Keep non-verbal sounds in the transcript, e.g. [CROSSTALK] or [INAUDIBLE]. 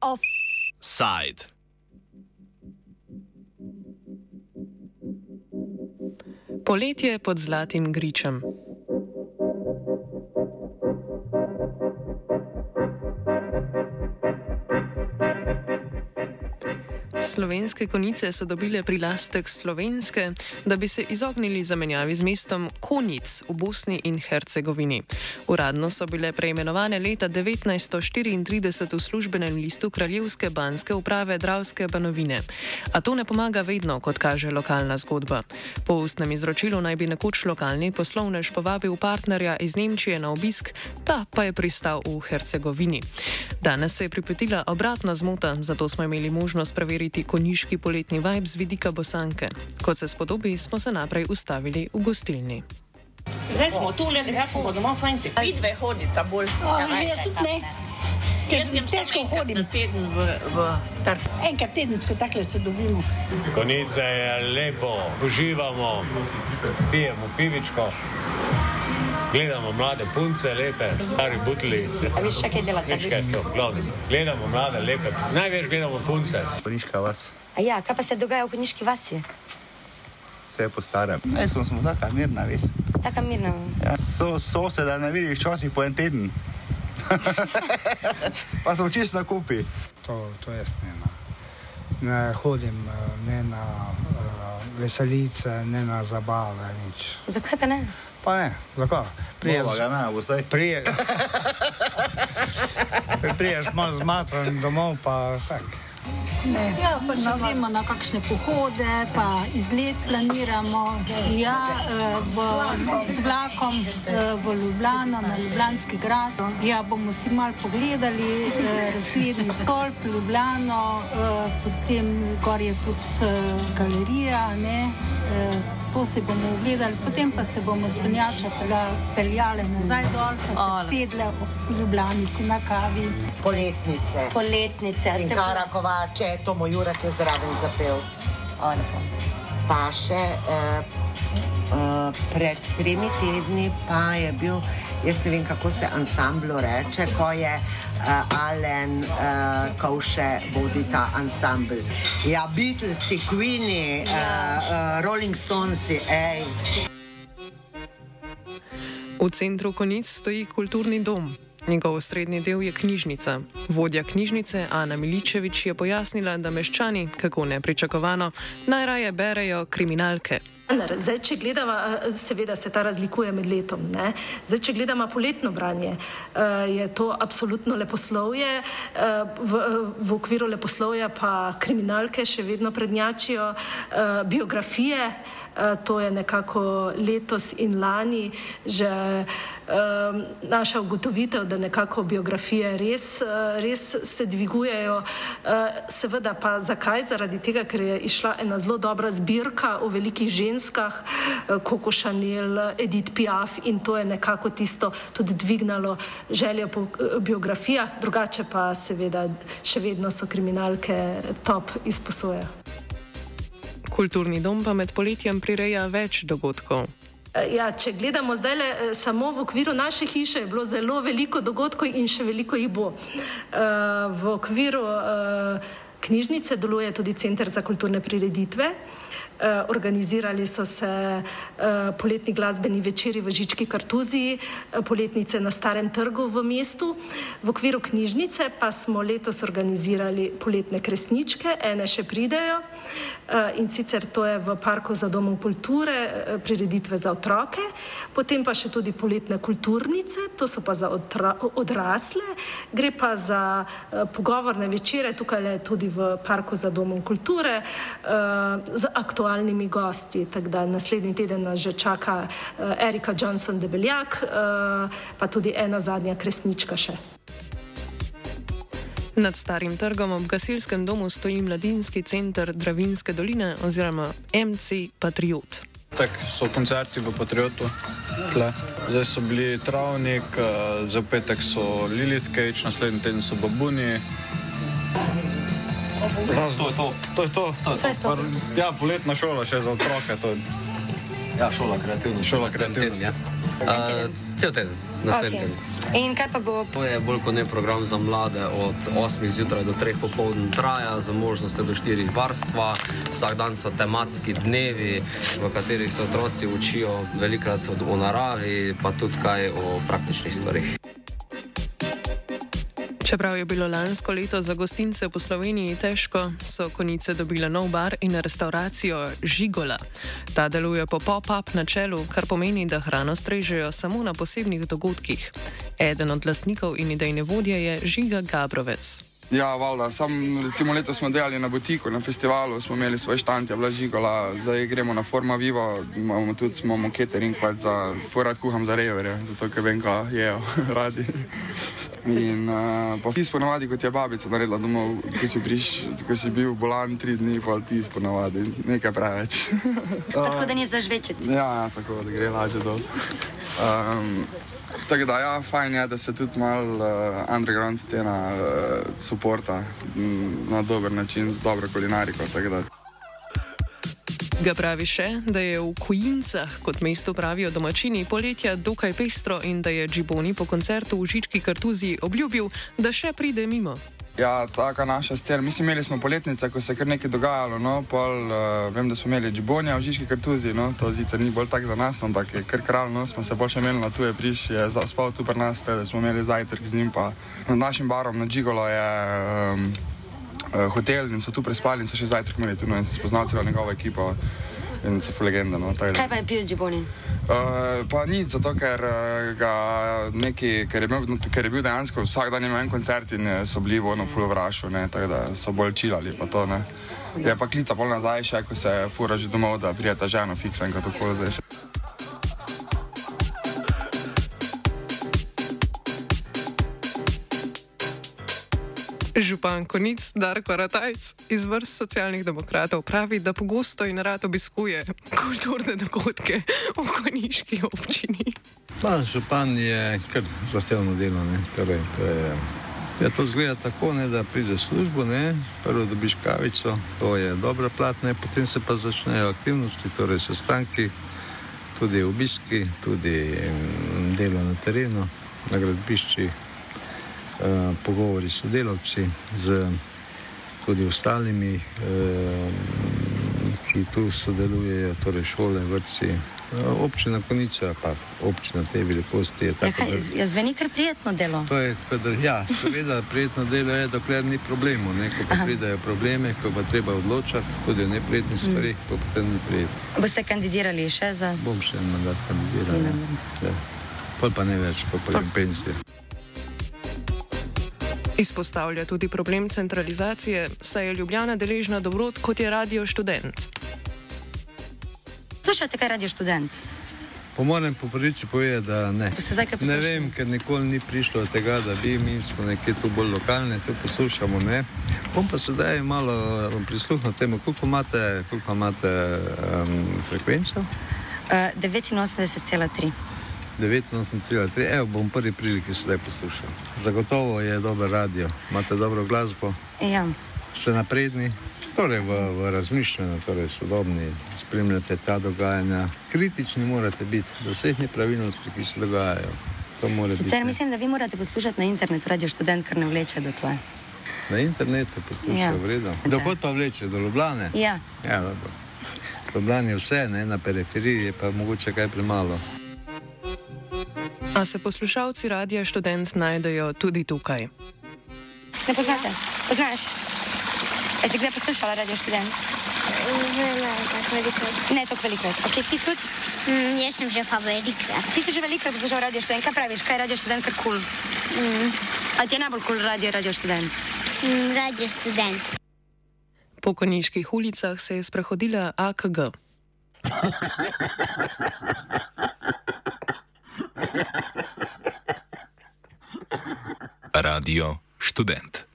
Offside. Poletje pod zlatim gričem. Slovenske konice so dobile prilastek slovenske, da bi se izognili zamenjavi z mestom Konic v Bosni in Hercegovini. Uradno so bile preimenovane leta 1934 v službenem listu Kraljevske banske uprave Dravske banovine. A to ne pomaga vedno, kot kaže lokalna zgodba. Po ustnem izročilu naj bi nekoč lokalni poslovnež povabil partnerja iz Nemčije na obisk, ta pa je pristal v Hercegovini. Danes se je pripetila obratna zmota, zato smo imeli možnost preveriti konjiški poletni vibe z vidika Bosanke. Kot se spodobi, smo se naprej ustavili v gostilni. Zdaj smo tu, le gremo smo domov, fanci. Vidve hodita bolj. O, jaz tudi ne. Jaz težko hodim. Na teden v, v trg. Enkrat tedensko takle se dobimo. Konice je lepo, uživamo, pijemo pivičko, gledamo mlade punce, lepe, stari butli. A veš, še kaj delate? Nič kaj to, glavno. Gledamo mlade, lepe, največ gledamo punce. Koniška vas, A ja, kaj pa se dogaja v Koniški vasi? vse je po starem. Ne, smo, smo taka mirna, ves. Taka mirna. Ja, so, so se da ne vidiš včasih po en teden. [LAUGHS] pa smo čisto na kupi. to, to jaz ne. No. Ne hodim eh, ne na uh, veselice, ne na zabave, nič. Zakaj pa ne? Pa ne, zakaj? Priješ, Bova ga ne, bo zdaj. prije, [LAUGHS] priješ malo zmatran domov, pa tak. Ja, pa še gremo na kakšne pohode, pa izlet planiramo. Ja, eh, v, z vlakom eh, v Ljubljano, na Ljubljanski grad. Ja, bomo si mal pogledali, eh, razgledni stolp Ljubljano, eh, potem gor je tudi eh, galerija, ne, eh, to si bomo ogledali, potem pa se bomo z Benjača peljali nazaj dol, pa se sedle v Ljubljanici na kavi. Poletnice. Poletnice, In ste Kovače, Tomo Jurak je zraven zapel. O, lepo. Pa še eh, eh, pred tremi tedni pa je bil, jaz ne vem kako se ansamblo reče, ko je eh, Alen eh, Kovše vodi ta ansambl. Ja, Beatlesi, Queeni, eh, eh, Rolling Stonesi, ej. V centru konic stoji kulturni dom. Njegov osrednji del je knjižnica. Vodja knjižnice Ana Miličevič je pojasnila, da meščani, kako nepričakovano, najraje berejo kriminalke. Zdaj, če gledamo, eh, seveda se ta razlikuje med letom. Ne? Zdaj, če gledamo poletno branje, eh, je to absolutno leposlovje, eh, v, v okviru leposlovja pa kriminalke še vedno prednjačijo, biografije, to je nekako letos in lani že eh, naša ugotovitev, da nekako biografije res, eh, res se dvigujejo. Eh, Seveda pa zakaj? Zaradi tega, ker je išla ena zelo dobra zbirka o velikih ženskah, eh, Coco Chanel, Edith Piaf in to je nekako tisto tudi dvignalo željo po eh, biografijah, drugače pa seveda še vedno so kriminalke top izposoja. Kulturni dom pa med poletjem prireja več dogodkov. Ja, če gledamo zdaj le samo v okviru naše hiše, je bilo zelo veliko dogodkov in še veliko jih bo. Eh, V okviru eh, knjižnice deluje tudi Center za kulturne prireditve. Eh, Organizirali so se eh, poletni glasbeni večeri v Žički Kartuziji, eh, poletnice na Starem trgu v mestu. V okviru knjižnice pa smo letos organizirali poletne kresničke, ene še pridejo. Eh, In sicer to je v Parku za domov kulture, eh, prireditve za otroke, potem pa še tudi poletne kulturnice, to so pa za odrasle, gre pa za eh, pogovorne večere, tukaj le tudi v Parku za domov kulture z aktualnimi gosti. Tako da naslednji teden nas že čaka Erika Johnson Debeljak, pa tudi ena zadnja kresnička še. Nad starim trgom ob gasilskem domu stoji mladinski center Dravinske doline oziroma MC Patriot. Tak so koncerti v Patriotu, tle. zdaj so bili Travnik, eh, za petek so Lilith Cage, naslednji teden so Babuni. Raz, to je to. To je to. To je to. Ja, poletna šola še za otroke. To je. Ja, šola kreativnosti. Šola kreativnosti. Ja. Uh, cel teden, naslednji Okej. teden. In kaj pa bo? To je bolj kot ne program za mlade, od 8 zjutraj do 3 popoldne traja, z možnostjo do 4 varstva. Vsak dan so tematski dnevi, v katerih se otroci učijo velikrat o naravi, pa tudi kaj o praktičnih stvarih. Čeprav je bilo lansko leto za gostince po Sloveniji težko, so konice dobile nov bar in restauracijo Žigola. Ta deluje po pop-up načelu, kar pomeni, da hrano strežejo samo na posebnih dogodkih. Eden od lastnikov in idejne vodje je Žiga Gabrovec. Ja, valjda, sam recimo letos smo delali na butiku, na festivalu, smo imeli svoj štant, je bila žigola, zdaj gremo na Forma Vivo, imamo tudi imamo catering, pač za, furat kuham za reverje, zato ker vem, kaj jejo [LAUGHS] radi. In uh, pa ti sponovadi, kot je babica naredila domov, ko si, priš, ko si bil bolan tri dni, pa ti sponovadi, nekaj preveč. [LAUGHS] Tako da ni zažvečeti. Ja, ja, tako da gre lažje dol. Um, tako da, ja, fajn je, da se tudi malo uh, underground scena uh, suporta m, na dober način, z dobro kulinariko. Ga pravi še, da je v Kujincah, kot mesto pravijo domačini, poletja dokaj pestro in da je Džiboni po koncertu v Žički Kartuzi obljubil, da še pride mimo. Ja, taka naša scena. Mislim, imeli smo poletnice, ko se je kar nekaj dogajalo. No, pol, uh, vem, da smo imeli Džibonja v Žižki Kartuzi, no, to zicer ni bolj tak za nas, ampak je kar kralj, no, smo se bolj še imeli na tuje priš, je za- spal tu pri nas, da smo imeli zajtrk z njim, pa nad našim barom na Džigolo je um, uh, hotel in so tu prespali in so še zajtrk imeli tu, no, in se spoznal celo njegovo ekipo in so fu legenda, no. Kaj pa je pil Džiboni? Uh, pa nič, zato ker, uh, neki, ker, je imel, ker je bil dejansko vsak dan imel en koncert in eh, so bili v ono full vrašu, ne, tako da so bolj čilali pa to, ne. Je pa klica pol nazaj še, ko se fura že domov, da prijeta ženo fiksen, kot okoli zdaj Župan Konic Darko Ratajc iz vrst socialnih demokratov pravi, da pogosto in rad obiskuje kulturne dogodke v koniški občini. Pa, župan je kar zahtevno delo. Ne? Torej, to je, ja, to zgleda tako, ne, da prideš v službo, ne? prvo dobiš kavico, to je dobra plat, ne? potem se pa začnejo aktivnosti, torej sestanki, tudi obiski, tudi mm, delo na terenu, na gradbiščih, pogovori s sodelavci, z tudi ostalimi, eh, ki tu sodelujejo, torej šole, vrtci. Eh, Občina Konica, pa občina te velikosti je Ja, tako. kaj, ja, zveni kar prijetno delo. To je, da, ja, seveda, prijetno delo je, dokler ni problemov. Ne? Ko pa Aha. pridejo probleme, ko pa treba odločati tudi o neprijetnih stvarih, pa potem ni prijetno. Boste kandidirali še za. Bom še en mandat kandidiral. Ja. Ja. Pol pa ne več, pa pa grem pensijo. Izpostavlja tudi problem centralizacije, saj je Ljubljana deležna dobrot, kot je radio študent. Slušajte, kaj radi študent. Po mojem popriči poje, da ne. Ne vem, ker nikoli ni prišlo do tega, da bi mi smo nekje tu bolj lokalne, to poslušamo. Ne? Bom pa sedaj malo bom prisluhnil temu, koliko imate, koliko imate um, frekvenco. Uh, 89,3. 19,3, evo bom prvi priliki sedaj poslušal. Zagotovo je dober radio, imate dobro glasbo, Ja. ste napredni, torej v, v razmišljanju, torej sodobni, spremljate ta dogajanja. Kritični morate biti do vseh nepravilnosti, ki se dogajajo. Sicer biti. mislim, da vi morate poslušati na internetu radio študent, ker ne vleče do tvoje. Na internetu poslušajo Ja. vredno. Dokot pa vleče do Ljubljane? Ja. Ja, dobro. Ljubljana je vse, ne? na periferiji je pa mogoče kaj premalo. A se poslušalci radia študent najdejo tudi tukaj. Ne poznate? Poznaš? E si kdaj poslušala radio študent? Ne, tako velikrat. Ne, toliko velikrat. Ok, ti tudi? Mm, jaz sem že pa velikrat. Ti si že velikrat poslušal radio študent. Kaj praviš, kaj je radio študent kar kul? Cool? Mm. A ti je najbolj kul cool radio, radio študent? Mm, radio študent. Po koniških ulicah se je sprehodila AKG. [LAUGHS] Radio študent.